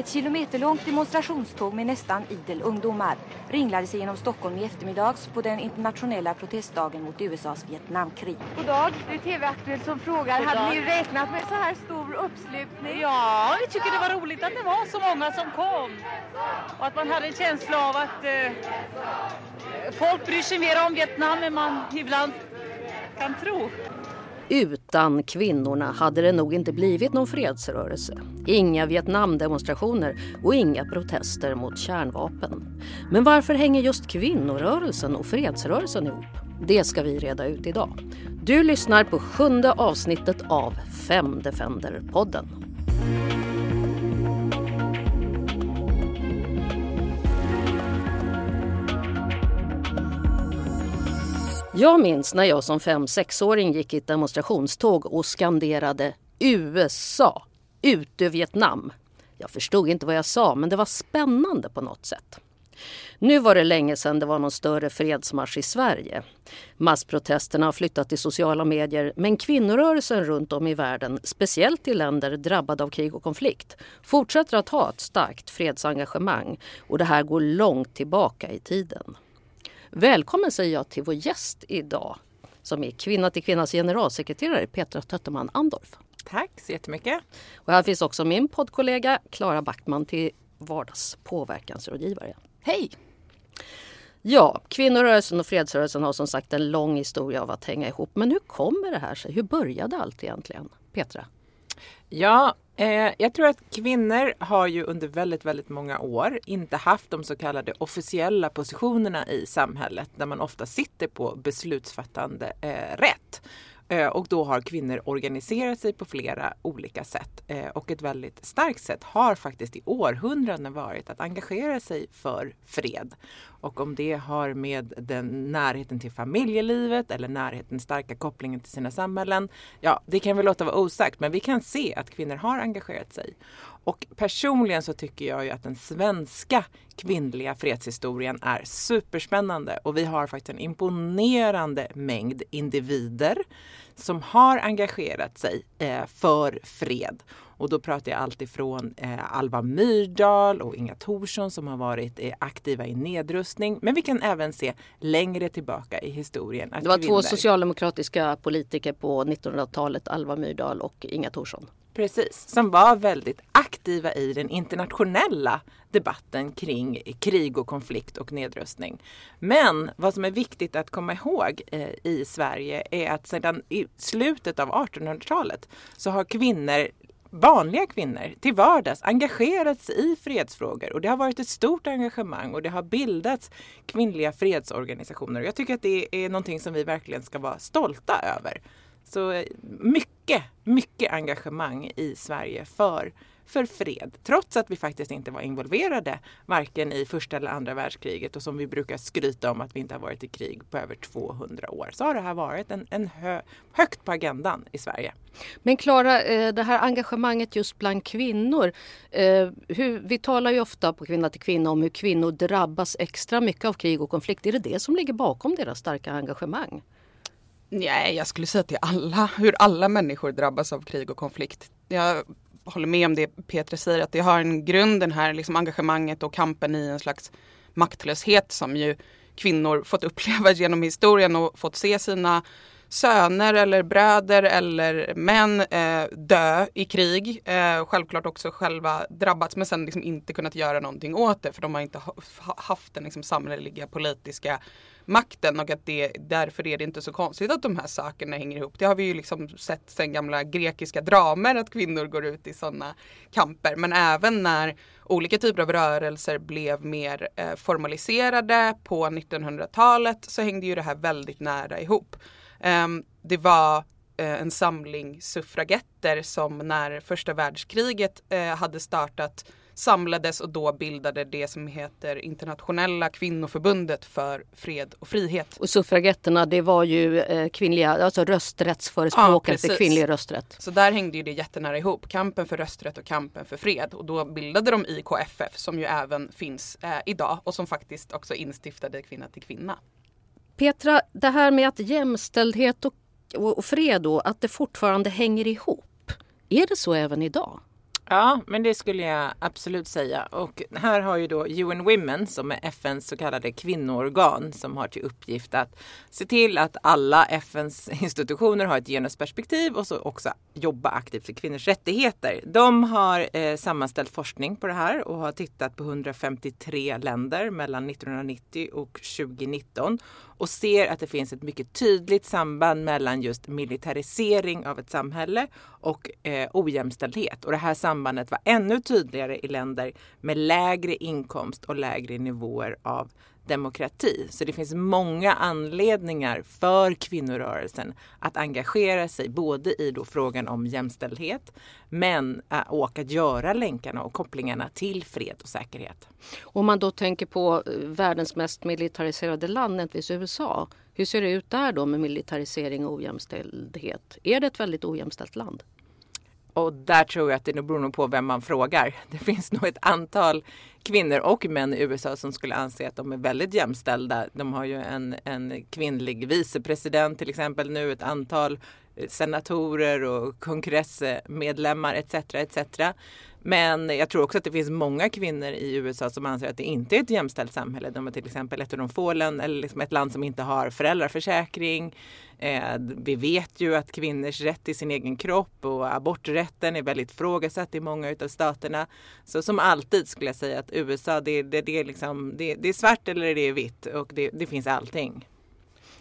Ett kilometerlångt demonstrationståg med nästan idel ungdomar ringlade sig genom Stockholm i eftermiddags på den internationella protestdagen mot USAs Vietnamkrig. God dag, det är TV-aktuellt som frågar. Hade ni räknat med så här stor uppslutning? Ja, vi tycker det var roligt att det var så många som kom. Och att man hade en känsla av att eh, folk bryr sig mer om Vietnam än man ibland kan tro. Utan kvinnorna hade det nog inte blivit någon fredsrörelse. Inga Vietnamdemonstrationer och inga protester mot kärnvapen. Men varför hänger just kvinnorörelsen och fredsrörelsen ihop? Det ska vi reda ut idag. Du lyssnar på sjunde avsnittet av Fem Defender-podden. Jag minns när jag som 5-6-åring gick i ett demonstrationståg och skanderade USA, ut ur Vietnam. Jag förstod inte vad jag sa men det var spännande på något sätt. Nu var det länge sedan det var någon större fredsmarsch i Sverige. Massprotesterna har flyttat till sociala medier men kvinnorörelsen runt om i världen, speciellt i länder drabbade av krig och konflikt, fortsätter att ha ett starkt fredsengagemang och det här går långt tillbaka i tiden. Välkommen säger jag till vår gäst idag som är Kvinna till kvinnas generalsekreterare Petra Tötterman Andorf. Tack så jättemycket. Och här finns också min poddkollega Klara Backman till vardags påverkansrådgivare. Hej! Ja, kvinnorörelsen och fredsrörelsen har som sagt en lång historia av att hänga ihop. Men hur kommer det här sig? Hur började allt egentligen? Petra? Ja, eh, jag tror att kvinnor har ju under väldigt, väldigt många år inte haft de så kallade officiella positionerna i samhället där man ofta sitter på beslutsfattande eh, rätt. Eh, och då har kvinnor organiserat sig på flera olika sätt. Eh, och ett väldigt starkt sätt har faktiskt i århundraden varit att engagera sig för fred. Och om det har med den närheten till familjelivet eller närheten, starka kopplingen till sina samhällen. Ja, det kan vi låta vara osagt, men vi kan se att kvinnor har engagerat sig. Och personligen så tycker jag ju att den svenska kvinnliga fredshistorien är superspännande och vi har faktiskt en imponerande mängd individer som har engagerat sig eh, för fred. Och då pratar jag alltifrån eh, Alva Myrdal och Inga Thorsson som har varit eh, aktiva i nedrustning. Men vi kan även se längre tillbaka i historien. det var kvinnor... två socialdemokratiska politiker på 1900-talet, Alva Myrdal och Inga Thorsson. Precis, som var väldigt aktiva i den internationella debatten kring Eh, krig och konflikt och nedrustning. Men vad som är viktigt att komma ihåg eh, i Sverige är att sedan i slutet av 1800-talet så har kvinnor vanliga kvinnor till vardags engagerats i fredsfrågor och det har varit ett stort engagemang och det har bildats kvinnliga fredsorganisationer. Jag tycker att det är någonting som vi verkligen ska vara stolta över. Så eh, mycket, mycket engagemang i Sverige för, för fred. Trots att vi faktiskt inte var involverade varken i första eller andra världskriget och som vi brukar skryta om att vi inte har varit i krig på över 200 år. Så har det här varit en, en hö, högt på agendan i Sverige. Men Klara, eh, det här engagemanget just bland kvinnor. Eh, hur, vi talar ju ofta på Kvinna till kvinna om hur kvinnor drabbas extra mycket av krig och konflikt. Är det det som ligger bakom deras starka engagemang? Nej, jag skulle säga till alla, hur alla människor drabbas av krig och konflikt. Jag håller med om det Petra säger, att det har en grund, den här liksom engagemanget och kampen i en slags maktlöshet som ju kvinnor fått uppleva genom historien och fått se sina söner eller bröder eller män eh, dö i krig. Eh, självklart också själva drabbats men sen liksom inte kunnat göra någonting åt det för de har inte ha, haft den liksom samhälleliga politiska makten och att det, därför är det inte så konstigt att de här sakerna hänger ihop. Det har vi ju liksom sett sen gamla grekiska dramer att kvinnor går ut i sådana kamper. Men även när olika typer av rörelser blev mer eh, formaliserade på 1900-talet så hängde ju det här väldigt nära ihop. Um, det var uh, en samling suffragetter som när första världskriget uh, hade startat samlades och då bildade det som heter Internationella kvinnoförbundet för fred och frihet. Och suffragetterna det var ju eh, kvinnliga, alltså rösträttsförespråkare ja, för kvinnlig rösträtt. Så där hängde ju det jättenära ihop, kampen för rösträtt och kampen för fred. Och då bildade de IKFF som ju även finns eh, idag och som faktiskt också instiftade Kvinna till kvinna. Petra, det här med att jämställdhet och, och, och fred då, att det fortfarande hänger ihop. Är det så även idag? Ja, men det skulle jag absolut säga. Och här har ju då UN Women som är FNs så kallade kvinnoorgan som har till uppgift att se till att alla FNs institutioner har ett genusperspektiv och så också jobba aktivt för kvinnors rättigheter. De har eh, sammanställt forskning på det här och har tittat på 153 länder mellan 1990 och 2019 och ser att det finns ett mycket tydligt samband mellan just militarisering av ett samhälle och eh, ojämställdhet. Och det här sambandet var ännu tydligare i länder med lägre inkomst och lägre nivåer av demokrati. Så det finns många anledningar för kvinnorörelsen att engagera sig både i då frågan om jämställdhet men äh, och att göra länkarna och kopplingarna till fred och säkerhet. Om man då tänker på äh, världens mest militariserade land, nämligen USA. Hur ser det ut där då med militarisering och ojämställdhet? Är det ett väldigt ojämställt land? Och där tror jag att det nog beror på vem man frågar. Det finns nog ett antal kvinnor och män i USA som skulle anse att de är väldigt jämställda. De har ju en, en kvinnlig vicepresident till exempel nu, ett antal eh, senatorer och kongressmedlemmar etc. etc. Men jag tror också att det finns många kvinnor i USA som anser att det inte är ett jämställt samhälle. De är till exempel ett av de få länder, eller liksom ett land som inte har föräldraförsäkring. Eh, vi vet ju att kvinnors rätt till sin egen kropp och aborträtten är väldigt frågasatt i många av staterna. Så som alltid skulle jag säga att USA det, det, det, är, liksom, det, det är svart eller det är vitt och det, det finns allting.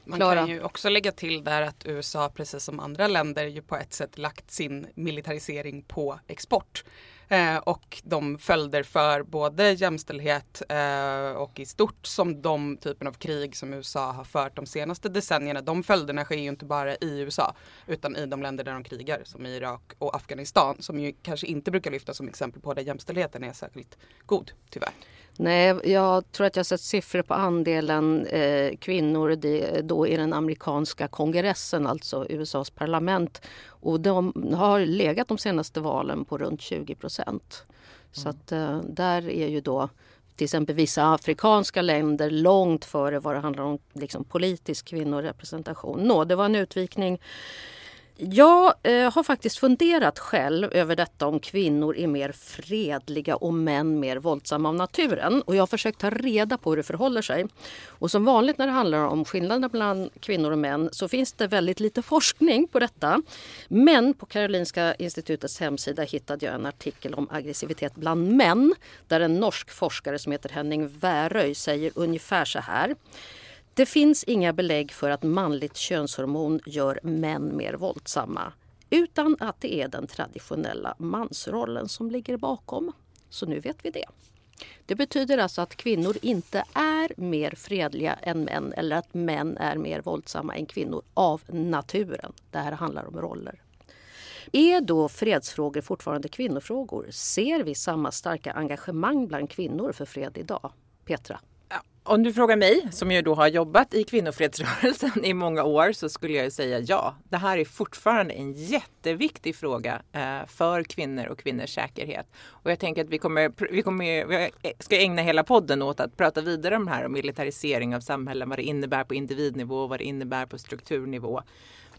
Man Klara. kan ju också lägga till där att USA precis som andra länder ju på ett sätt lagt sin militarisering på export. Eh, och de följder för både jämställdhet eh, och i stort som de typen av krig som USA har fört de senaste decennierna. De följderna sker ju inte bara i USA utan i de länder där de krigar som i Irak och Afghanistan som ju kanske inte brukar lyftas som exempel på där jämställdheten är särskilt god tyvärr. Nej, jag tror att jag sett siffror på andelen eh, kvinnor det, då i den amerikanska kongressen, alltså USAs parlament. Och de har legat de senaste valen på runt 20 procent. Mm. Så att eh, där är ju då till exempel vissa afrikanska länder långt före vad det handlar om liksom, politisk kvinnorepresentation. Nå, det var en utvikning jag eh, har faktiskt funderat själv över detta om kvinnor är mer fredliga och män mer våldsamma av naturen. Och jag har försökt ta reda på hur det förhåller sig. Och som vanligt när det handlar om skillnader mellan kvinnor och män så finns det väldigt lite forskning på detta. Men på Karolinska institutets hemsida hittade jag en artikel om aggressivitet bland män där en norsk forskare som heter Henning Wäröy säger ungefär så här. Det finns inga belägg för att manligt könshormon gör män mer våldsamma utan att det är den traditionella mansrollen som ligger bakom. Så nu vet vi det. Det betyder alltså att kvinnor inte är mer fredliga än män eller att män är mer våldsamma än kvinnor av naturen. Det här handlar om roller. Är då fredsfrågor fortfarande kvinnofrågor? Ser vi samma starka engagemang bland kvinnor för fred idag? Petra? Om du frågar mig, som ju då har jobbat i kvinnofredsrörelsen i många år, så skulle jag säga ja. Det här är fortfarande en jätteviktig fråga eh, för kvinnor och kvinnors säkerhet. Och jag tänker att vi kommer, vi kommer vi ska ägna hela podden åt att prata vidare om det här om militarisering av samhällen, vad det innebär på individnivå, vad det innebär på strukturnivå.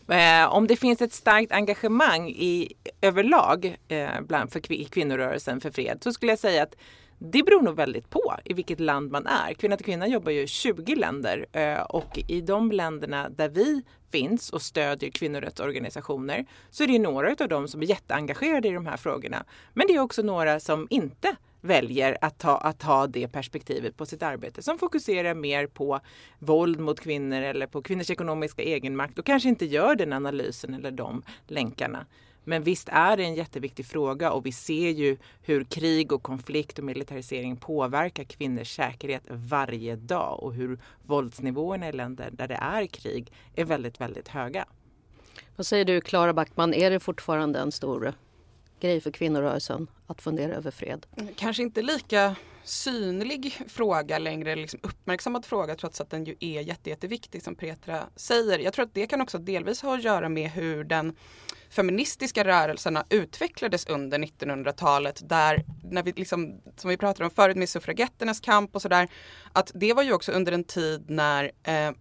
Eh, om det finns ett starkt engagemang i överlag eh, bland för kvinnorörelsen för fred så skulle jag säga att det beror nog väldigt på i vilket land man är. Kvinna till kvinna jobbar ju i 20 länder eh, och i de länderna där vi finns och stödjer kvinnorättsorganisationer så är det några av dem som är jätteengagerade i de här frågorna. Men det är också några som inte väljer att ta, att ha det perspektivet på sitt arbete som fokuserar mer på våld mot kvinnor eller på kvinnors ekonomiska egenmakt och kanske inte gör den analysen eller de länkarna. Men visst är det en jätteviktig fråga och vi ser ju hur krig och konflikt och militarisering påverkar kvinnors säkerhet varje dag och hur våldsnivåerna i länder där det är krig är väldigt, väldigt höga. Vad säger du Klara Backman, är det fortfarande en stor grej för kvinnorörelsen att fundera över fred? Kanske inte lika synlig fråga längre, liksom uppmärksammad fråga trots att den ju är jätte, jätteviktig som Petra säger. Jag tror att det kan också delvis ha att göra med hur den feministiska rörelserna utvecklades under 1900-talet där, när vi liksom, som vi pratade om förut med suffragetternas kamp och sådär, att det var ju också under en tid när eh,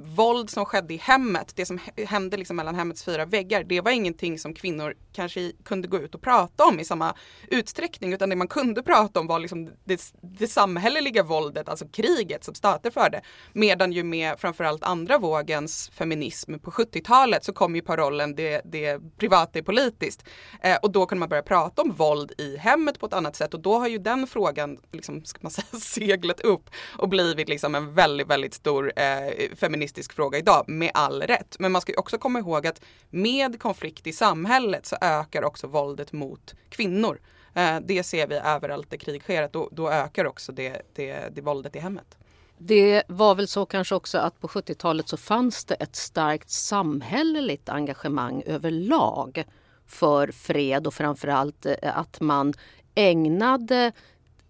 våld som skedde i hemmet, det som hände liksom mellan hemmets fyra väggar, det var ingenting som kvinnor kanske kunde gå ut och prata om i samma utsträckning utan det man kunde prata om var liksom det, det samhälleliga våldet, alltså kriget som stater förde. Medan ju med framförallt andra vågens feminism på 70-talet så kom ju parollen det, det privata är politiskt. Eh, och då kunde man börja prata om våld i hemmet på ett annat sätt och då har ju den frågan liksom, ska man säga, seglat upp och blivit liksom en väldigt, väldigt stor eh, feministisk fråga idag med all rätt. Men man ska också komma ihåg att med konflikt i samhället så ökar också våldet mot kvinnor. Eh, det ser vi överallt där krig sker, att då, då ökar också det, det, det våldet i hemmet. Det var väl så kanske också att på 70-talet så fanns det ett starkt samhälleligt engagemang överlag för fred och framförallt eh, att man ägnade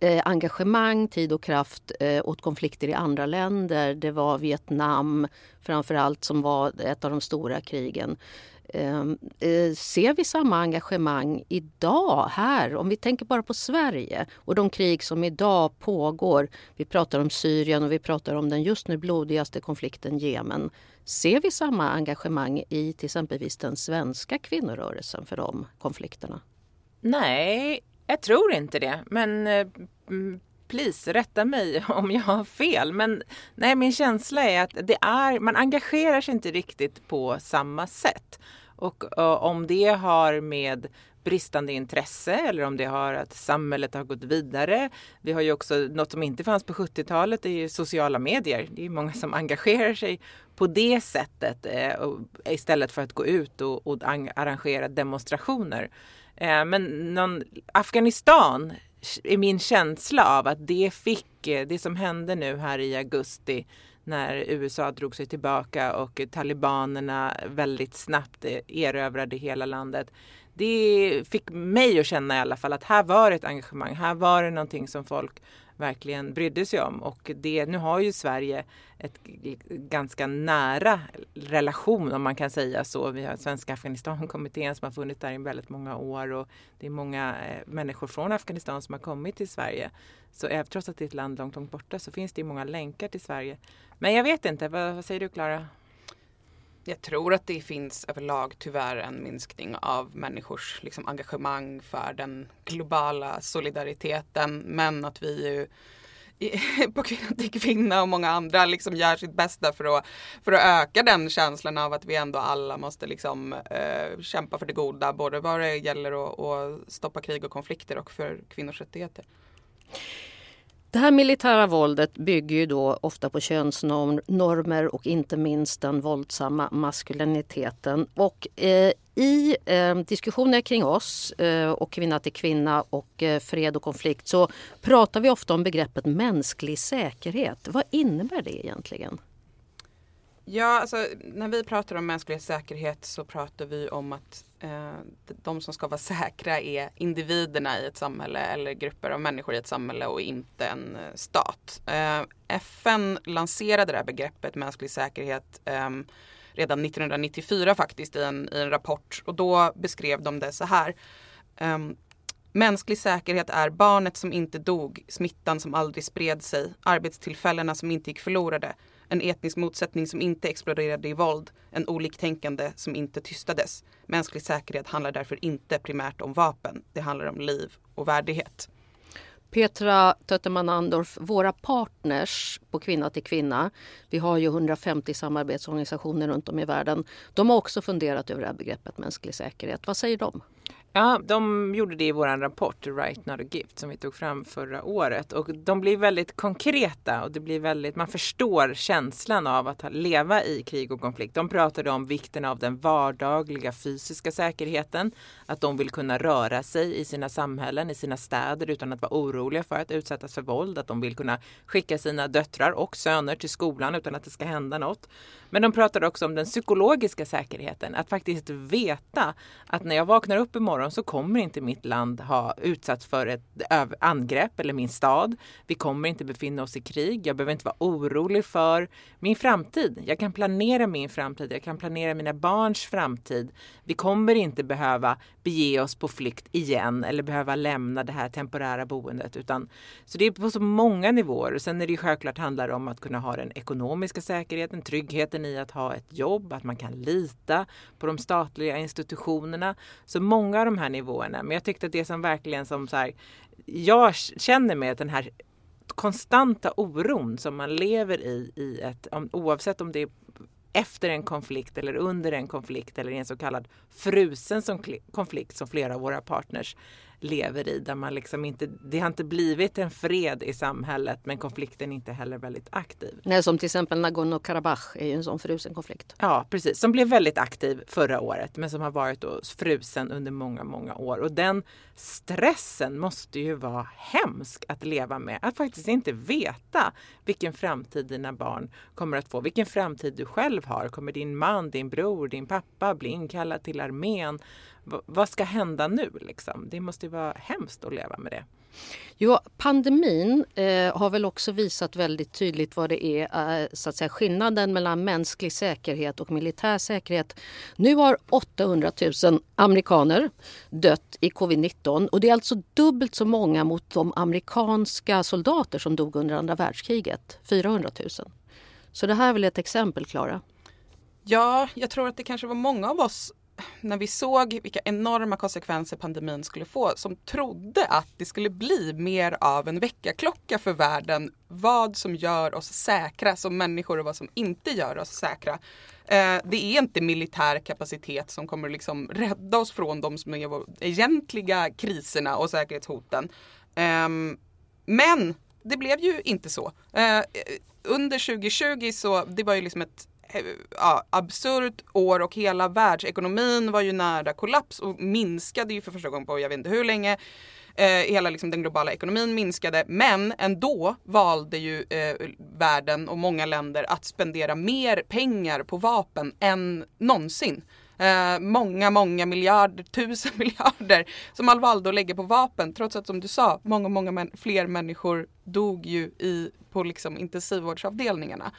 eh, engagemang, tid och kraft eh, åt konflikter i andra länder. Det var Vietnam framförallt som var ett av de stora krigen. Ehm, eh, ser vi samma engagemang idag här? Om vi tänker bara på Sverige och de krig som idag pågår. Vi pratar om Syrien och vi pratar om den just nu blodigaste konflikten Jemen. Ser vi samma engagemang i till exempelvis den svenska kvinnorörelsen för de konflikterna? Nej, jag tror inte det. Men eh, mm, please, rätta mig om jag har fel. Men nej, min känsla är att det är, man engagerar sig inte riktigt på samma sätt. Och uh, om det har med bristande intresse eller om det har att samhället har gått vidare. Vi har ju också något som inte fanns på 70-talet, det är sociala medier. Det är många som engagerar sig på det sättet eh, istället för att gå ut och, och arrangera demonstrationer. Eh, men någon, Afghanistan är min känsla av att det fick, eh, det som hände nu här i augusti när USA drog sig tillbaka och talibanerna väldigt snabbt eh, erövrade hela landet. Det fick mig att känna i alla fall att här var det ett engagemang, här var det någonting som folk verkligen brydde sig om. Och det, nu har ju Sverige ett ganska nära relation om man kan säga så. Vi har Svenska Afghanistankommittén som har funnits där i väldigt många år och det är många eh, människor från Afghanistan som har kommit till Sverige. Så trots att det är ett land långt, långt borta så finns det många länkar till Sverige. Men jag vet inte, vad, vad säger du Klara? Jag tror att det finns överlag tyvärr en minskning av människors liksom, engagemang för den globala solidariteten. Men att vi ju på Kvinna till Kvinna och många andra liksom gör sitt bästa för att, för att öka den känslan av att vi ändå alla måste liksom, eh, kämpa för det goda. Både vad det gäller att, att stoppa krig och konflikter och för kvinnors rättigheter. Det här militära våldet bygger ju då ofta på könsnormer och inte minst den våldsamma maskuliniteten. Och eh, i eh, diskussioner kring oss eh, och kvinna till kvinna och eh, fred och konflikt så pratar vi ofta om begreppet mänsklig säkerhet. Vad innebär det egentligen? Ja, alltså när vi pratar om mänsklig säkerhet så pratar vi om att Eh, de som ska vara säkra är individerna i ett samhälle eller grupper av människor i ett samhälle och inte en eh, stat. Eh, FN lanserade det här begreppet mänsklig säkerhet ehm, redan 1994 faktiskt i en, i en rapport och då beskrev de det så här. Ehm, mänsklig säkerhet är barnet som inte dog, smittan som aldrig spred sig, arbetstillfällena som inte gick förlorade, en etnisk motsättning som inte exploderade i våld, en oliktänkande som inte tystades. Mänsklig säkerhet handlar därför inte primärt om vapen, det handlar om liv och värdighet. Petra Tötterman Andorf, våra partners på Kvinna till Kvinna, vi har ju 150 samarbetsorganisationer runt om i världen, de har också funderat över det här begreppet mänsklig säkerhet. Vad säger de? Ja, de gjorde det i vår rapport Right Not a Gift som vi tog fram förra året och de blir väldigt konkreta och det blir väldigt, man förstår känslan av att leva i krig och konflikt. De pratade om vikten av den vardagliga fysiska säkerheten, att de vill kunna röra sig i sina samhällen, i sina städer utan att vara oroliga för att utsättas för våld, att de vill kunna skicka sina döttrar och söner till skolan utan att det ska hända något. Men de pratade också om den psykologiska säkerheten, att faktiskt veta att när jag vaknar upp imorgon imorgon så kommer inte mitt land ha utsatts för ett angrepp eller min stad. Vi kommer inte befinna oss i krig. Jag behöver inte vara orolig för min framtid. Jag kan planera min framtid. Jag kan planera mina barns framtid. Vi kommer inte behöva bege oss på flykt igen eller behöva lämna det här temporära boendet. Utan, så det är på så många nivåer. Sen är det ju självklart handlar om att kunna ha den ekonomiska säkerheten, tryggheten i att ha ett jobb, att man kan lita på de statliga institutionerna. Så många av de här nivåerna. Men jag tyckte att det som verkligen som så här, jag känner med den här konstanta oron som man lever i, i ett, oavsett om det är efter en konflikt eller under en konflikt eller i en så kallad frusen konflikt som flera av våra partners lever i. Där man liksom inte, det har inte blivit en fred i samhället men konflikten är inte heller väldigt aktiv. Nej, som till exempel Nagorno-Karabach är ju en sån frusen konflikt. Ja, precis. Som blev väldigt aktiv förra året men som har varit då frusen under många, många år. Och den stressen måste ju vara hemsk att leva med. Att faktiskt inte veta vilken framtid dina barn kommer att få. Vilken framtid du själv har. Kommer din man, din bror, din pappa bli inkallad till armén? Vad ska hända nu? Liksom? Det måste ju vara hemskt att leva med det. Jo, pandemin eh, har väl också visat väldigt tydligt vad det är, eh, så att säga, skillnaden mellan mänsklig säkerhet och militär säkerhet. Nu har 800 000 amerikaner dött i covid-19 och det är alltså dubbelt så många mot de amerikanska soldater som dog under andra världskriget, 400 000. Så det här är väl ett exempel, Klara? Ja, jag tror att det kanske var många av oss när vi såg vilka enorma konsekvenser pandemin skulle få som trodde att det skulle bli mer av en väckarklocka för världen vad som gör oss säkra som människor och vad som inte gör oss säkra. Eh, det är inte militär kapacitet som kommer liksom rädda oss från de som är de egentliga kriserna och säkerhetshoten. Eh, men det blev ju inte så. Eh, under 2020 så, det var ju liksom ett Eh, ja, absurt år och hela världsekonomin var ju nära kollaps och minskade ju för första gången på jag vet inte hur länge. Eh, hela liksom den globala ekonomin minskade men ändå valde ju eh, världen och många länder att spendera mer pengar på vapen än någonsin. Eh, många, många miljarder, tusen miljarder som man valde att lägga på vapen trots att som du sa, många, många män, fler människor dog ju i, på liksom intensivvårdsavdelningarna.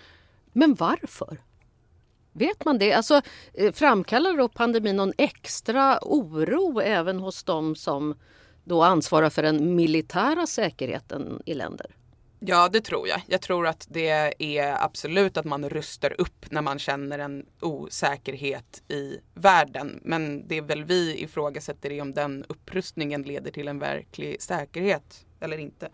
Men varför? Vet man det? Alltså, eh, framkallar då pandemin någon extra oro även hos de som då ansvarar för den militära säkerheten i länder? Ja, det tror jag. Jag tror att det är absolut att man rustar upp när man känner en osäkerhet i världen. Men det är väl vi ifrågasätter det om den upprustningen leder till en verklig säkerhet eller inte.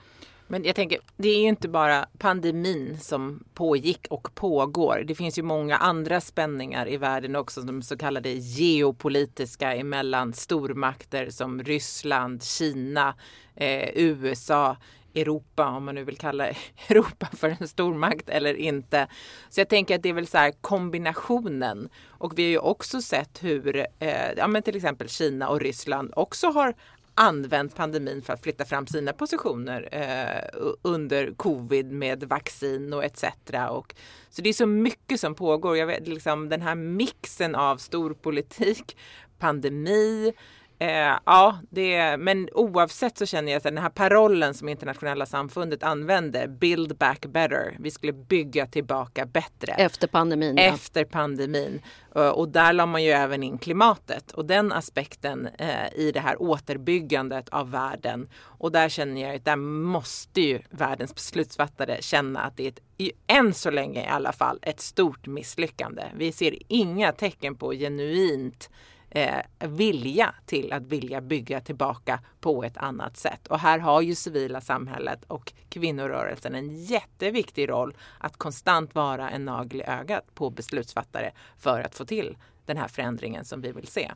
Men jag tänker, det är ju inte bara pandemin som pågick och pågår. Det finns ju många andra spänningar i världen också, de så kallade geopolitiska emellan stormakter som Ryssland, Kina, eh, USA, Europa, om man nu vill kalla Europa för en stormakt eller inte. Så jag tänker att det är väl så här kombinationen. Och vi har ju också sett hur eh, ja, men till exempel Kina och Ryssland också har använt pandemin för att flytta fram sina positioner eh, under covid med vaccin och etc. Och, så det är så mycket som pågår. Jag vet, liksom, den här mixen av storpolitik, pandemi, Eh, ja, det, men oavsett så känner jag att den här parollen som internationella samfundet använde, build back better, vi skulle bygga tillbaka bättre. Efter pandemin. Efter pandemin. Eh, och där la man ju även in klimatet och den aspekten eh, i det här återbyggandet av världen. Och där känner jag att där måste ju världens beslutsfattare känna att det är ett, än så länge i alla fall, ett stort misslyckande. Vi ser inga tecken på genuint eh, vilja till att vilja bygga tillbaka på ett annat sätt. Och här har ju civila samhället och kvinnorörelsen en jätteviktig roll att konstant vara en nagel i ögat på beslutsfattare för att få till den här förändringen som vi vill se.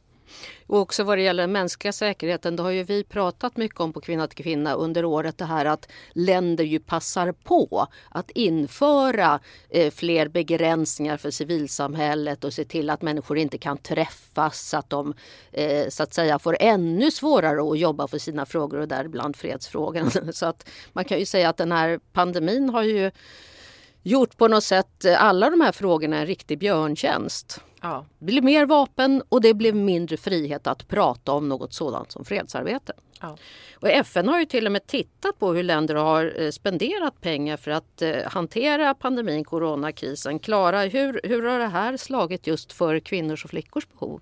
Och också vad det gäller den mänskliga säkerheten, det har ju vi pratat mycket om på Kvinna till kvinna under året det här att länder ju passar på att införa eh, fler begränsningar för civilsamhället och se till att människor inte kan träffas så att de eh, så att säga får ännu svårare att jobba för sina frågor och däribland fredsfrågan. Så att man kan ju säga att den här pandemin har ju gjort på något sätt eh, alla de här frågorna en riktig björntjänst. Ja. Det blev mer vapen och det blev mindre frihet att prata om något sådant som fredsarbete. Ja. Och FN har ju till och med tittat på hur länder har eh, spenderat pengar för att eh, hantera pandemin, coronakrisen. Klara, hur, hur har det här slagit just för kvinnors och flickors behov?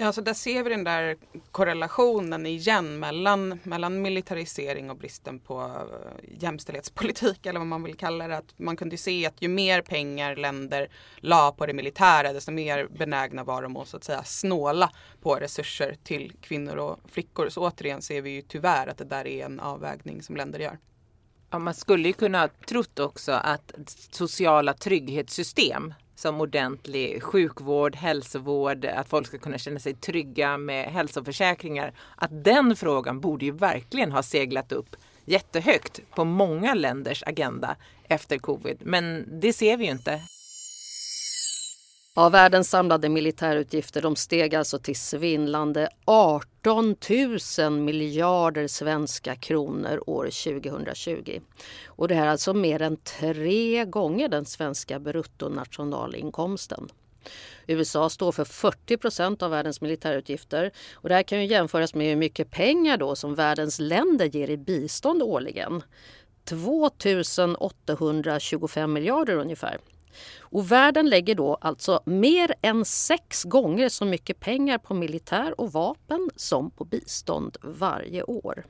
Ja, så där ser vi den där korrelationen igen mellan, mellan militarisering och bristen på eh, jämställdhetspolitik eller vad man vill kalla det. Att man kunde se att ju mer pengar länder la på det militära desto mer benägna var de att, så att säga, snåla på resurser till kvinnor och flickor. Så återigen ser vi ju tyvärr att det där är en avvägning som länder gör. Ja, man skulle ju kunna ha trott också att sociala trygghetssystem som ordentlig sjukvård, hälsovård, att folk ska kunna känna sig trygga med hälsoförsäkringar. Att den frågan borde ju verkligen ha seglat upp jättehögt på många länders agenda efter covid. Men det ser vi ju inte. Ja, världens samlade militärutgifter de steg alltså till svindlande 18 000 miljarder svenska kronor år 2020. Och det här är alltså mer än tre gånger den svenska bruttonationalinkomsten. USA står för 40 procent av världens militärutgifter. Och det här kan ju jämföras med hur mycket pengar då som världens länder ger i bistånd årligen. 2 825 miljarder ungefär. Och världen lägger då alltså mer än sex gånger så mycket pengar på militär och vapen som på bistånd varje år.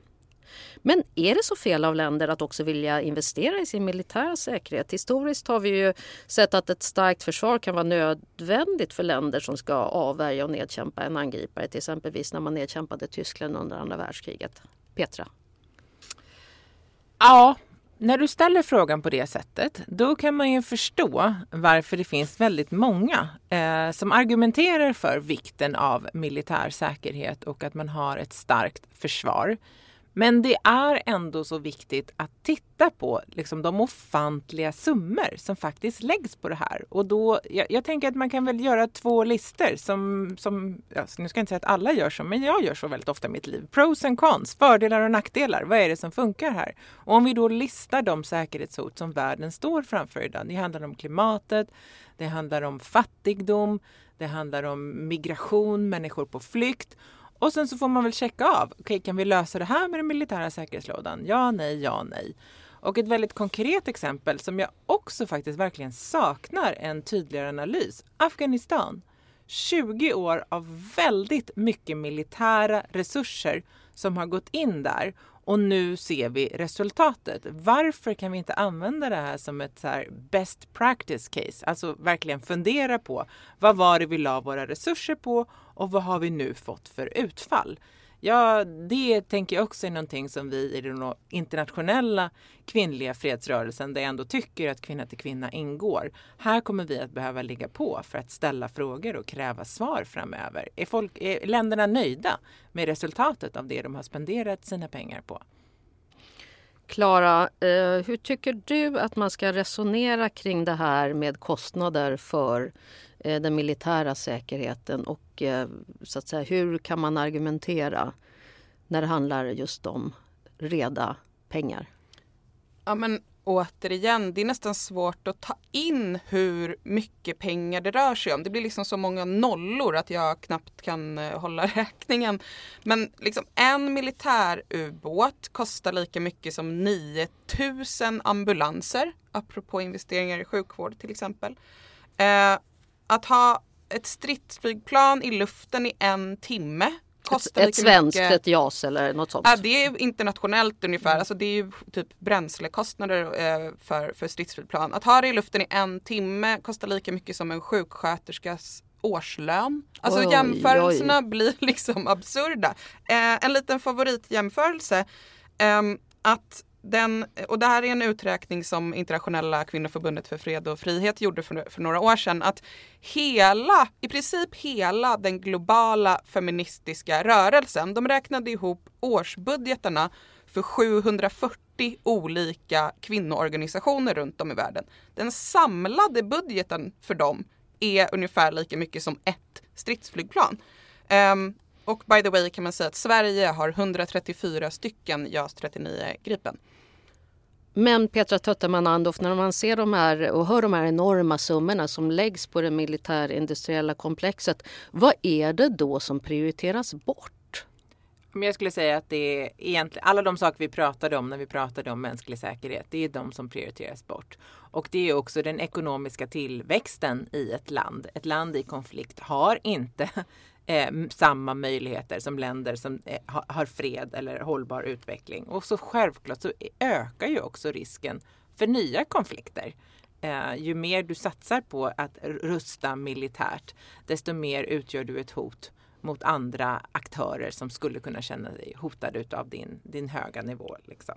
Men är det så fel av länder att också vilja investera i sin militära säkerhet? Historiskt har vi ju sett att ett starkt försvar kan vara nödvändigt för länder som ska avvärja och nedkämpa en angripare. Till exempelvis när man nedkämpade Tyskland under andra världskriget. Petra? Ja, när du ställer frågan på det sättet, då kan man ju förstå varför det finns väldigt många eh, som argumenterar för vikten av militär säkerhet och att man har ett starkt försvar. Men det är ändå så viktigt att titta på liksom, de ofantliga summor som faktiskt läggs på det här. Och då, jag, jag tänker att man kan väl göra två listor som, som ja, nu ska jag inte säga att alla gör så, men jag gör så väldigt ofta i mitt liv. Pros and cons, fördelar och nackdelar. Vad är det som funkar här? Och om vi då listar de säkerhetshot som världen står framför idag. Det handlar om klimatet, det handlar om fattigdom, det handlar om migration, människor på flykt och sen så får man väl checka av. Okay, kan vi lösa det här med den militära säkerhetslådan? Ja, nej, ja, nej. Och ett väldigt konkret exempel som jag också faktiskt verkligen saknar en tydligare analys. Afghanistan. 20 år av väldigt mycket militära resurser som har gått in där och nu ser vi resultatet. Varför kan vi inte använda det här som ett så best practice case? Alltså verkligen fundera på vad var det vi la våra resurser på och vad har vi nu fått för utfall? Ja, det tänker jag också är någonting som vi i den internationella kvinnliga fredsrörelsen, där jag ändå tycker att kvinna till kvinna ingår. Här kommer vi att behöva ligga på för att ställa frågor och kräva svar framöver. Är, folk, är länderna nöjda med resultatet av det de har spenderat sina pengar på? Klara, eh, hur tycker du att man ska resonera kring det här med kostnader för Eh, den militära säkerheten och eh, så att säga, hur kan man argumentera när det handlar just om reda pengar? Ja men återigen, det är nästan svårt att ta in hur mycket pengar det rör sig om. Det blir liksom så många nollor att jag knappt kan eh, hålla räkningen. Men liksom en militärubåt kostar lika mycket som 9000 ambulanser. Apropå investeringar i sjukvård till exempel. Eh, att ha ett stridsflygplan i luften i en timme kostar ett, ett svenskt, mycket. ett JAS eller något sånt? Ja, det är internationellt ungefär. Mm. Alltså det är ju typ bränslekostnader eh, för, för stridsflygplan. Att ha det i luften i en timme kostar lika mycket som en sjuksköterskas årslön. Alltså oj, jämförelserna oj. blir liksom absurda. Eh, en liten favoritjämförelse. Eh, att den, och det här är en uträkning som Internationella kvinnoförbundet för fred och frihet gjorde för, för, några år sedan. Att hela, i princip hela den globala feministiska rörelsen, de räknade ihop årsbudgetarna för 740 olika kvinnoorganisationer runt om i världen. Den samlade budgeten för dem är ungefär lika mycket som ett stridsflygplan. Um, och by the way kan man säga att Sverige har 134 stycken JAS 39 Gripen. Men Petra Tötterman Andorf, när man ser de här och hör de här enorma summorna som läggs på det militärindustriella komplexet, vad är det då som prioriteras bort? Men jag skulle säga att det är egentligen alla de saker vi pratade om när vi pratade om mänsklig säkerhet. Det är de som prioriteras bort. Och det är också den ekonomiska tillväxten i ett land. Ett land i konflikt har inte eh, samma möjligheter som länder som eh, har fred eller hållbar utveckling. Och så självklart så ökar ju också risken för nya konflikter. Eh, ju mer du satsar på att rusta militärt, desto mer utgör du ett hot mot andra aktörer som skulle kunna känna sig hotade av din, din höga nivå. Liksom.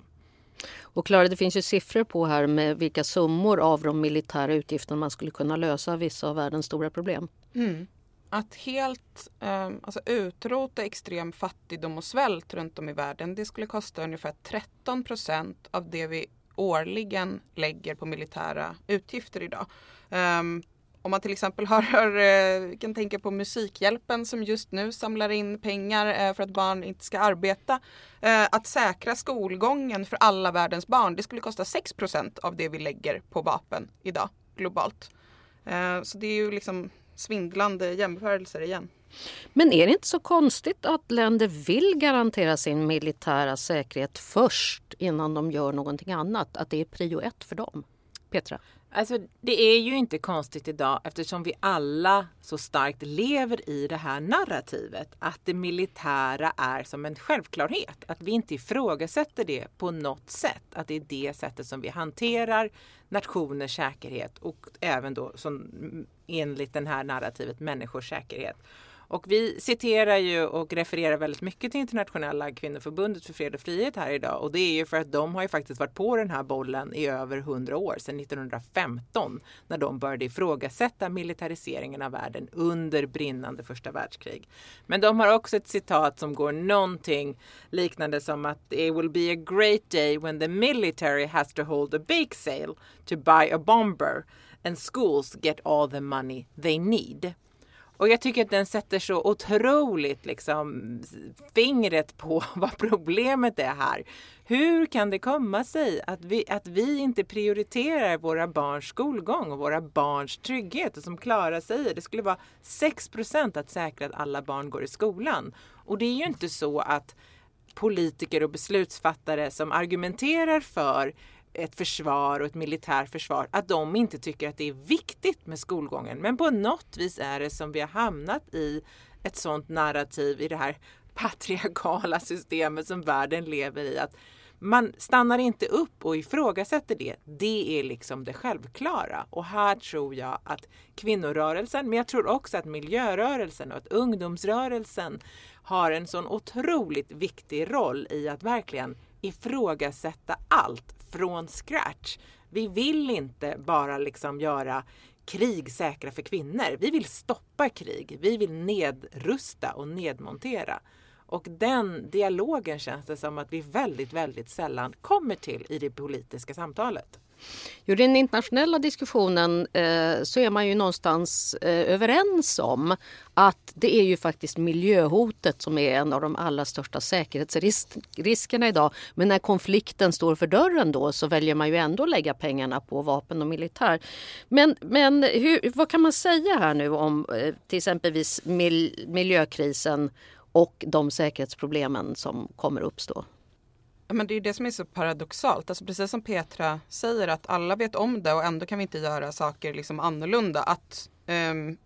Och Klara, det finns ju siffror på här med vilka summor av de militära utgifterna man skulle kunna lösa vissa av världens stora problem. Mm. Att helt eh, alltså utrota extrem fattigdom och svält runt om i världen det skulle kosta ungefär 13 procent av det vi årligen lägger på militära utgifter idag. Eh, om man till exempel har, har, eh, kan tänka på Musikhjälpen som just nu samlar in pengar eh, för att barn inte ska arbeta. Eh, att säkra skolgången för alla världens barn, det skulle kosta 6 procent av det vi lägger på vapen idag globalt. Eh, så det är ju liksom svindlande jämförelser igen. Men är det inte så konstigt att länder vill garantera sin militära säkerhet först innan de gör någonting annat? Att det är prio ett för dem? Petra? Alltså, det är ju inte konstigt idag eftersom vi alla så starkt lever i det här narrativet att det militära är som en självklarhet. Att vi inte ifrågasätter det på något sätt. Att det är det sättet som vi hanterar nationers säkerhet och även då som enligt det här narrativet människors säkerhet. Och vi citerar ju och refererar väldigt mycket till internationella kvinnoförbundet för fred och frihet här idag. Och det är ju för att de har ju faktiskt varit på den här bollen i över hundra år, sedan 1915, när de började ifrågasätta militariseringen av världen under brinnande första världskrig. Men de har också ett citat som går någonting liknande som att it will be a great day when the military has to hold a bake sale to buy a bomber and schools get all the money they need. Och jag tycker att den sätter så otroligt liksom fingret på vad problemet är här. Hur kan det komma sig att vi, att vi inte prioriterar våra barns skolgång och våra barns trygghet och som Klara säger, det skulle vara 6% att säkra att alla barn går i skolan. Och det är ju inte så att politiker och beslutsfattare som argumenterar för ett försvar och ett militärt försvar, att de inte tycker att det är viktigt med skolgången. Men på något vis är det som vi har hamnat i ett sånt narrativ i det här patriarkala systemet som världen lever i. Att man stannar inte upp och ifrågasätter det. Det är liksom det självklara. Och här tror jag att kvinnorörelsen, men jag tror också att miljörörelsen och att ungdomsrörelsen har en sån otroligt viktig roll i att verkligen ifrågasätta allt från scratch. Vi vill inte bara liksom göra krig säkra för kvinnor. Vi vill stoppa krig. Vi vill nedrusta och nedmontera. Och den dialogen känns det som att vi väldigt, väldigt sällan kommer till i det politiska samtalet. Jo, I den internationella diskussionen eh, så är man ju någonstans eh, överens om att det är ju faktiskt miljöhotet som är en av de allra största säkerhetsriskerna idag. Men när konflikten står för dörren då så väljer man ju ändå lägga pengarna på vapen och militär. Men, men hur, vad kan man säga här nu om eh, till exempelvis mil, miljökrisen och de säkerhetsproblemen som kommer uppstå? Men det är det som är så paradoxalt. Alltså precis som Petra säger att alla vet om det och ändå kan vi inte göra saker liksom annorlunda. Att um,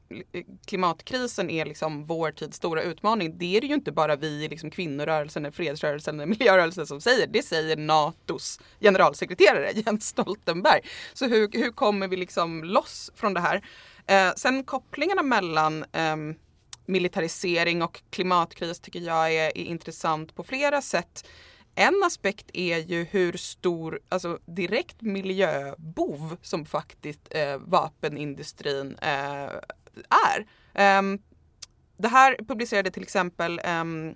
klimatkrisen är liksom vår tids stora utmaning. Det är det ju inte bara vi, liksom kvinnorörelsen, fredsrörelsen, eller miljörörelsen som säger. Det säger NATOs generalsekreterare Jens Stoltenberg. Så hur, hur kommer vi liksom loss från det här? Uh, sen kopplingarna mellan um, militarisering och klimatkris tycker jag är, är intressant på flera sätt. En aspekt är ju hur stor, alltså direkt miljöbov som faktiskt eh, vapenindustrin eh, är. Um, det här publicerade till exempel um,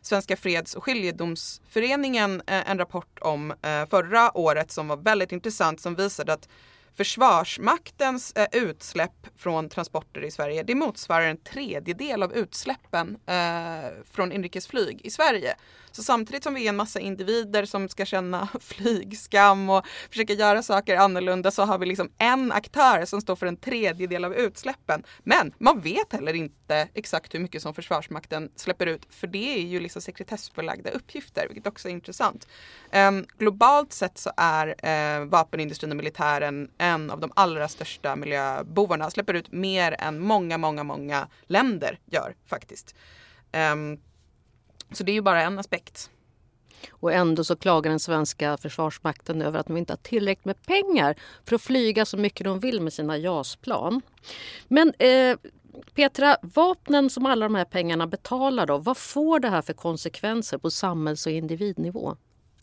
Svenska Freds och skiljedomsföreningen eh, en rapport om eh, förra året som var väldigt intressant som visade att Försvarsmaktens eh, utsläpp från transporter i Sverige det motsvarar en tredjedel av utsläppen eh, från inrikesflyg i Sverige. Så samtidigt som vi är en massa individer som ska känna flygskam och försöka göra saker annorlunda så har vi liksom en aktör som står för en tredjedel av utsläppen. Men man vet heller inte exakt hur mycket som Försvarsmakten släpper ut för det är ju liksom sekretessbelagda uppgifter vilket också är intressant. Um, globalt sett så är uh, vapenindustrin och militären en av de allra största miljöbovarna. Släpper ut mer än många, många, många länder gör faktiskt. Um, så det är ju bara en aspekt. Och ändå så klagar den svenska försvarsmakten över att de inte har tillräckligt med pengar för att flyga så mycket de vill med sina JAS-plan. Men eh, Petra, vapnen som alla de här pengarna betalar då, vad får det här för konsekvenser på samhälls och individnivå?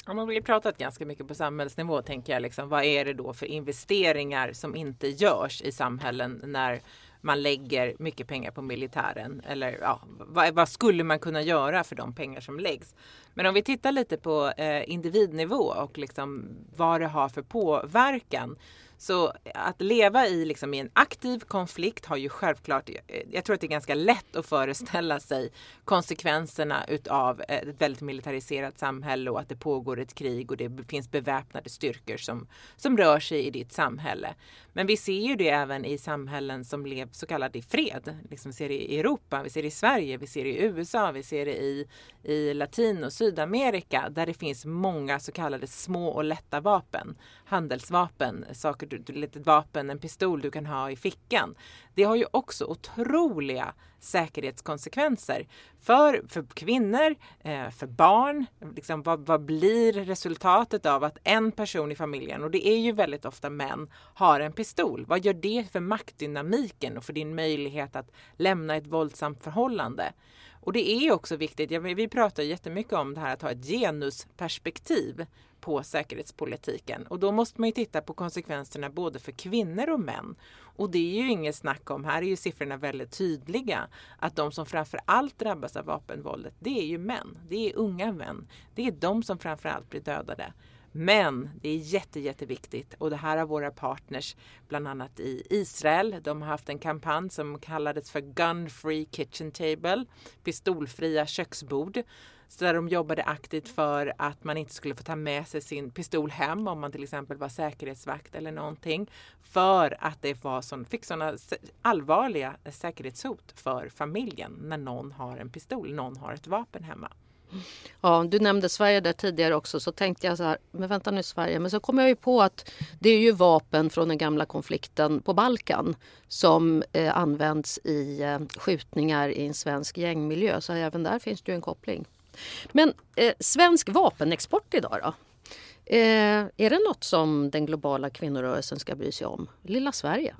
Ja, man har ju pratat ganska mycket på samhällsnivå tänker jag. Liksom, vad är det då för investeringar som inte görs i samhällen när man lägger mycket pengar på militären. Eller ja, vad, vad, skulle man kunna göra för de pengar som läggs? Men om vi tittar lite på eh, individnivå och liksom vad det har för påverkan så att leva i, liksom, i en aktiv konflikt har ju självklart, eh, jag tror att det är ganska lätt att föreställa sig konsekvenserna utav eh, ett väldigt militariserat samhälle och att det pågår ett krig och det finns beväpnade styrkor som, som rör sig i ditt samhälle. Men vi ser ju det även i samhällen som lever så kallat i fred. Liksom vi ser det i Europa, vi ser det i Sverige, vi ser det i USA, vi ser det i, i Latin och Sydamerika där det finns många så kallade små och lätta vapen. Handelsvapen, saker ett litet vapen, en pistol du kan ha i fickan. Det har ju också otroliga säkerhetskonsekvenser för, för kvinnor, eh, för barn. Liksom, vad, vad blir resultatet av att en person i familjen, och det är ju väldigt ofta män, har en pistol? Vad gör det för maktdynamiken och för din möjlighet att lämna ett våldsamt förhållande? Och det är också viktigt, vi pratar jättemycket om det här att ha ett genusperspektiv på säkerhetspolitiken. Och då måste man ju titta på konsekvenserna både för kvinnor och män. Och det är ju inget snack om, här är ju siffrorna väldigt tydliga, att de som framför allt drabbas av vapenvåldet, det är ju män. Det är unga män. Det är de som framför allt blir dödade. Men det är jätte, jätteviktigt och det här har våra partners bland annat i Israel. De har haft en kampanj som kallades för Gun Free Kitchen Table, pistolfria köksbord. Så där de jobbade aktivt för att man inte skulle få ta med sig sin pistol hem om man till exempel var säkerhetsvakt eller någonting. För att det var sån, fick sådana allvarliga säkerhetshot för familjen när någon har en pistol, någon har ett vapen hemma. Ja, du nämnde Sverige där tidigare också så tänkte jag så här, men vänta nu Sverige, men så kom jag ju på att det är ju vapen från den gamla konflikten på Balkan som eh, används i eh, skjutningar i en svensk gängmiljö så även där finns det ju en koppling. Men eh, svensk vapenexport idag då? Eh, är det något som den globala kvinnorörelsen ska bry sig om? Lilla Sverige?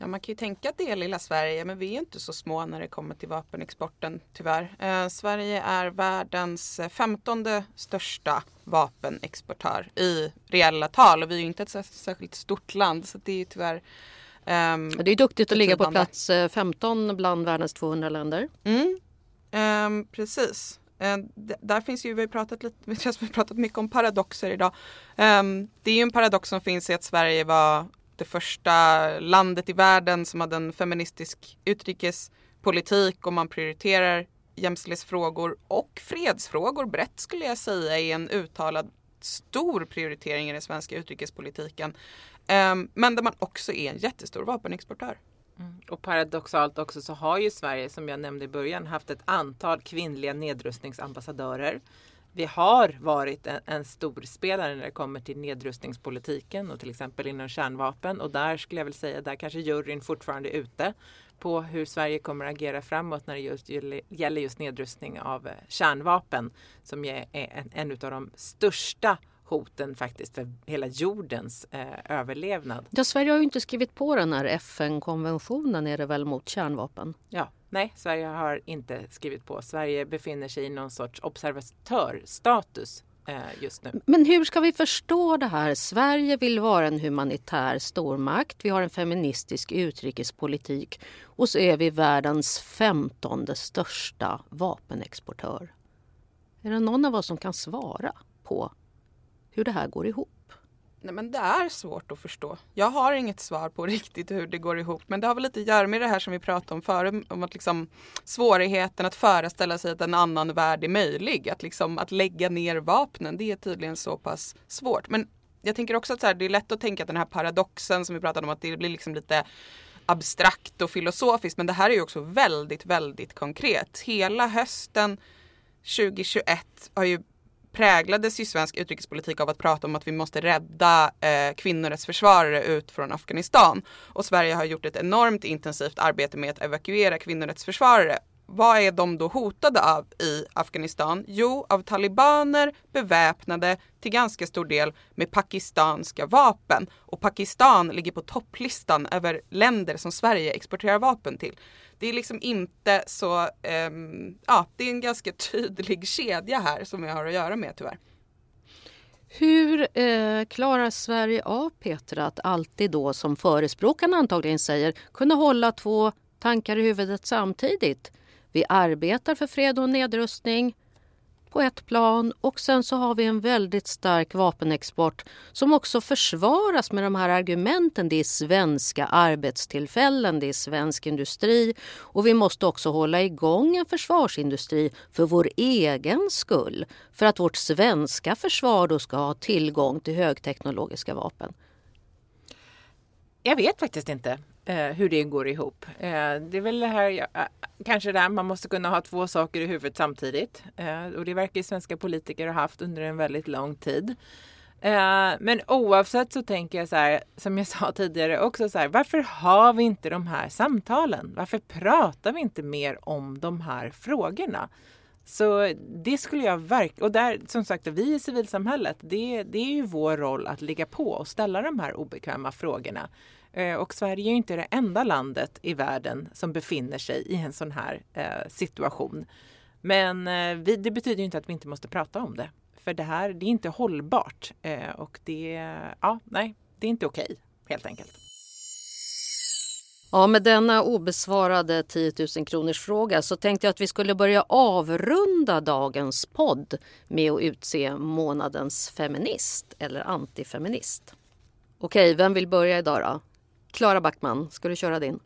Ja, man kan ju tänka att det är lilla Sverige, men vi är inte så små när det kommer till vapenexporten tyvärr. Eh, Sverige är världens femtonde största vapenexportör i reella tal och vi är ju inte ett särskilt stort land så det är tyvärr Um, det är duktigt att ligga på plats 15 eh, bland världens 200 länder. Mm, um, precis. Uh, där finns ju, vi har pratat, lite, vi har pratat mycket om paradoxer idag. Um, det är ju en paradox som finns i att Sverige var det första landet i världen som hade en feministisk utrikespolitik och man prioriterar jämställdhetsfrågor och fredsfrågor brett skulle jag säga är en uttalad stor prioritering i den svenska utrikespolitiken. Ehm, men där man också är en jättestor vapenexportör. Mm. Och paradoxalt också så har ju Sverige som jag nämnde i början haft ett antal kvinnliga nedrustningsambassadörer. Vi har varit en, en storspelare när det kommer till nedrustningspolitiken och till exempel inom kärnvapen. Och där skulle jag väl säga där kanske juryn fortfarande är ute på hur Sverige kommer att agera framåt när det just gäller just nedrustning av eh, kärnvapen som är en, en av de största hoten faktiskt för hela jordens eh, överlevnad. Ja, Sverige har ju inte skrivit på den här FN-konventionen är det väl mot kärnvapen? Ja, nej, Sverige har inte skrivit på. Sverige befinner sig i någon sorts observatörstatus eh, just nu. Men hur ska vi förstå det här? Sverige vill vara en humanitär stormakt. Vi har en feministisk utrikespolitik och så är vi världens femtonde största vapenexportör. Är det någon av oss som kan svara på hur det här går ihop. Nej men det är svårt att förstå. Jag har inget svar på riktigt hur det går ihop. Men det har väl lite att göra med det här som vi pratade om förut. Om att liksom svårigheten att föreställa sig att en annan värld är möjlig. Att liksom att lägga ner vapnen. Det är tydligen så pass svårt. Men jag tänker också att så här, det är lätt att tänka att den här paradoxen som vi pratade om att det blir liksom lite abstrakt och filosofiskt. Men det här är ju också väldigt, väldigt konkret. Hela hösten 2021 har ju präglades ju svensk utrikespolitik av att prata om att vi måste rädda eh, kvinnorättsförsvarare ut från Afghanistan. Och Sverige har gjort ett enormt intensivt arbete med att evakuera kvinnorättsförsvarare. Vad är de då hotade av i Afghanistan? Jo, av talibaner beväpnade till ganska stor del med pakistanska vapen. Och Pakistan ligger på topplistan över länder som Sverige exporterar vapen till. Det är liksom inte så, eh, ja det är en ganska tydlig kedja här som vi har att göra med tyvärr. Hur eh, klarar Sverige av Petra att alltid då som förespråkarna antagligen säger kunna hålla två tankar i huvudet samtidigt? Vi arbetar för fred och nedrustning på ett plan och sen så har vi en väldigt stark vapenexport som också försvaras med de här argumenten. Det är svenska arbetstillfällen, det är svensk industri och vi måste också hålla igång en försvarsindustri för vår egen skull. För att vårt svenska försvar då ska ha tillgång till högteknologiska vapen. Jag vet faktiskt inte eh, hur det går ihop. Eh, det är väl det här, ja, eh, kanske där man måste kunna ha två saker i huvudet samtidigt. Eh, och det verkar ju svenska politiker ha haft under en väldigt lång tid. Eh, men oavsett så tänker jag så här, som jag sa tidigare också så här, varför har vi inte de här samtalen? Varför pratar vi inte mer om de här frågorna? Så det skulle jag verkligen, och där som sagt vi i civilsamhället, det, det är ju vår roll att ligga på och ställa de här obekväma frågorna. Eh, och Sverige är inte det enda landet i världen som befinner sig i en sån här eh, situation. Men eh, vi, det betyder inte att vi inte måste prata om det. För det här det är inte hållbart och det, ja, nej, det är inte okej okay, helt enkelt. Ja, med denna obesvarade 10 000 kronors fråga så tänkte jag att vi skulle börja avrunda dagens podd med att utse månadens feminist eller antifeminist. Okej, vem vill börja idag då? Klara Backman, ska du köra din?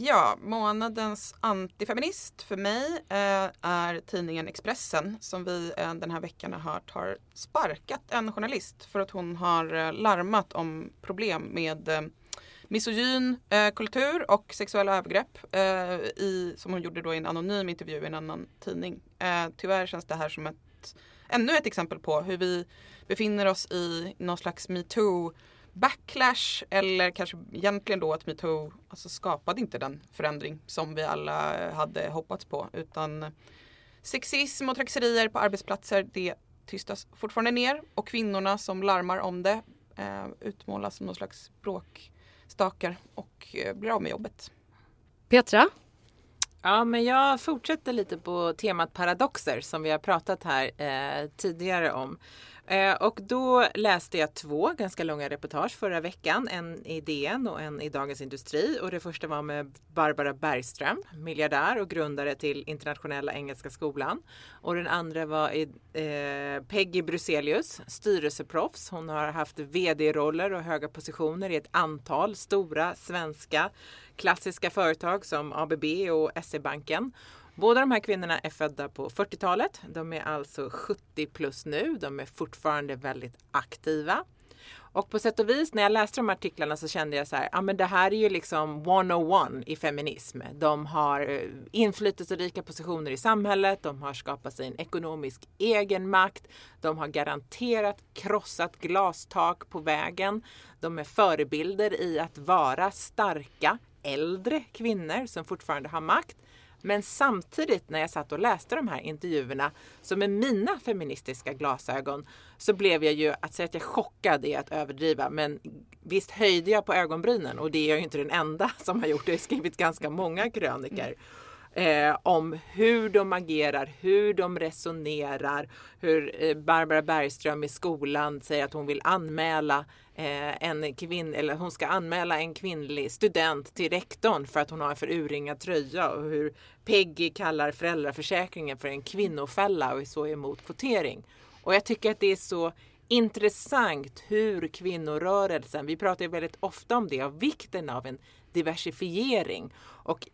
Ja, månadens antifeminist för mig eh, är tidningen Expressen som vi eh, den här veckan har hört har sparkat en journalist för att hon har eh, larmat om problem med misogyn kultur och sexuella övergrepp i, som hon gjorde då i en anonym intervju i en annan tidning. Tyvärr känns det här som ett, ännu ett exempel på hur vi befinner oss i någon slags metoo backlash eller kanske egentligen då att metoo alltså skapade inte den förändring som vi alla hade hoppats på utan sexism och trakasserier på arbetsplatser det tystas fortfarande ner och kvinnorna som larmar om det eh, utmålas som någon slags bråkstakar och eh, blir av med jobbet. Petra? Ja, men jag fortsätter lite på temat paradoxer som vi har pratat här eh, tidigare om. Eh, och då läste jag två ganska långa reportage förra veckan. En i DN och en i Dagens Industri. Och det första var med Barbara Bergström, miljardär och grundare till Internationella Engelska Skolan. Och den andra var i, eh, Peggy Bruselius, styrelseproffs. Hon har haft vd-roller och höga positioner i ett antal stora svenska klassiska företag som ABB och SE-banken. Båda de här kvinnorna är födda på 40-talet. De är alltså 70 plus nu. De är fortfarande väldigt aktiva. Och på sätt och vis när jag läste de artiklarna så kände jag så här, ja men det här är ju liksom 101 i feminism. De har eh, inflytelserika positioner i samhället, de har skapat sig en ekonomisk egenmakt, de har garanterat krossat glastak på vägen. De är förebilder i att vara starka äldre kvinnor som fortfarande har makt. Men samtidigt när jag satt och läste de här intervjuerna, så med mina feministiska glasögon, så blev jag ju, att säga att jag chockad är att överdriva, men visst höjde jag på ögonbrynen och det är jag ju inte den enda som har gjort det. Jag har skrivit ganska många kröniker. Mm. Eh, om hur de agerar, hur de resonerar, hur eh, Barbara Bergström i skolan säger att hon vill anmäla eh, en kvinn, eller hon ska anmäla en kvinnlig student till rektorn för att hon har en för urringad tröja och hur Peggy kallar föräldraförsäkringen för en kvinnofälla och är så emot kvotering. Och jag tycker att det är så intressant hur kvinnorörelsen, vi pratar ju väldigt ofta om det, av vikten av en diversifiering. Och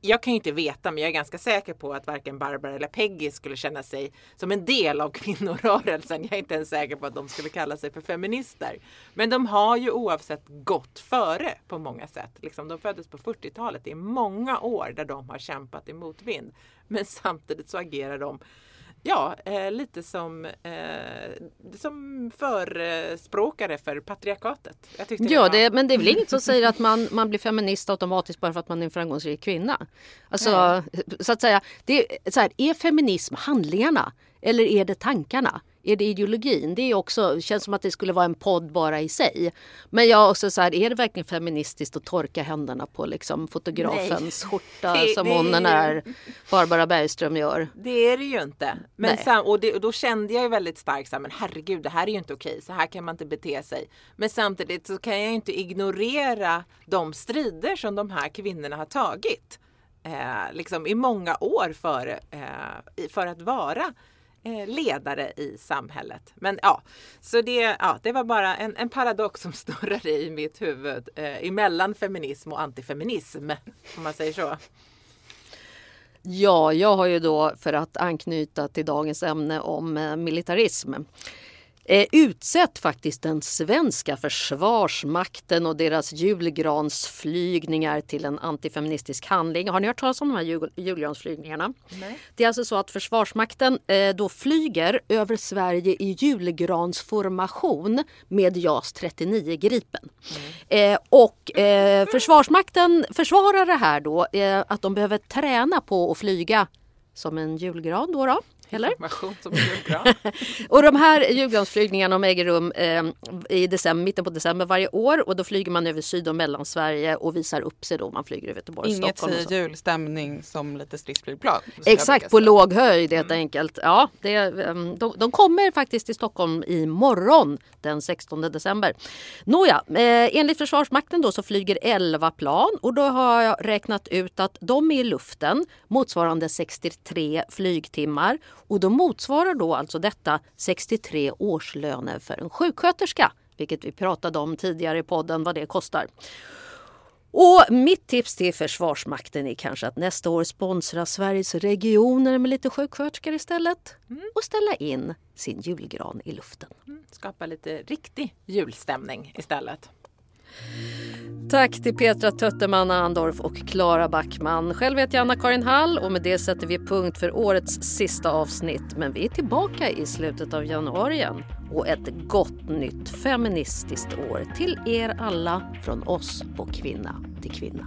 jag kan ju inte veta, men jag är ganska säker på att varken Barbara eller Peggy skulle känna sig som en del av kvinnorörelsen. Jag är inte ens säker på att de skulle kalla sig för feminister. Men de har ju oavsett gått före på många sätt. Liksom, de föddes på 40-talet. Det är många år där de har kämpat i motvind. Men samtidigt så agerar de Ja, eh, lite som, eh, som förespråkare för patriarkatet. ja, det var... men det är väl inget som säger att man, man blir feminist automatiskt bara för att man är en framgångsrik kvinna. Alltså, så att säga, det är, så här, är feminism handlingarna eller är det tankarna? Är det ideologin? Det är också, känns som att det skulle vara en podd bara i sig. Men jag också så här, är det verkligen feministiskt att torka händerna på liksom fotografens Nej. skjorta det, som det hon den där Barbara Bergström gör? Det är det ju inte. Men sam, och, det, och, då kände jag ju väldigt starkt så här, men herregud, det här är ju inte okej. Så här kan man inte bete sig. Men samtidigt så kan jag ju inte ignorera de strider som de här kvinnorna har tagit. Eh, liksom i många år för, eh, för att vara Eh, ledare i samhället. Men ja, så det, ja, det var bara en, en paradox som snurrade i mitt huvud eh, emellan feminism och antifeminism, om man säger så. Ja, jag har ju då för att anknyta till dagens ämne om eh, militarism eh, utsett faktiskt den svenska försvarsmakten och deras julgransflygningar till en antifeministisk handling. Har ni hört talas om de här jul julgransflygningarna? Nej. Det är alltså så att Försvarsmakten eh, då flyger över Sverige i julgransformation med JAS 39 Gripen. Mm. Eh, och eh, Försvarsmakten försvarar det här då eh, att de behöver träna på att flyga som en julgran då. då eller? och de här julgransflygningarna äger rum eh, i december, mitten på december varje år och då flyger man över Syd och Mellansverige och visar upp sig då man flyger över Göteborg Inget Stockholm. Inget julstämning som lite stridsflygplan. Exakt, på låg höjd helt mm. enkelt. Ja, det, ehm, de, de, kommer faktiskt till Stockholm imorgon den 16 december. Nåja, eh, enligt Försvarsmakten då så flyger 11 plan och då har jag räknat ut att de är i luften motsvarande 63 flygtimmar och då motsvarar då alltså detta 63 årslöner för en sjuksköterska, vilket vi pratade om tidigare i podden vad det kostar. Och mitt tips till Försvarsmakten är kanske att nästa år sponsra Sveriges regioner med lite sjuksköterskor istället mm. och ställa in sin julgran i luften. Mm. Skapa lite riktig julstämning istället. Tack till Petra Tötterman Andorf och Klara Backman. Själv heter jag Anna-Karin Hall och med det sätter vi punkt för årets sista avsnitt. Men vi är tillbaka i slutet av januari igen. Och ett gott nytt feministiskt år till er alla från oss på Kvinna till Kvinna.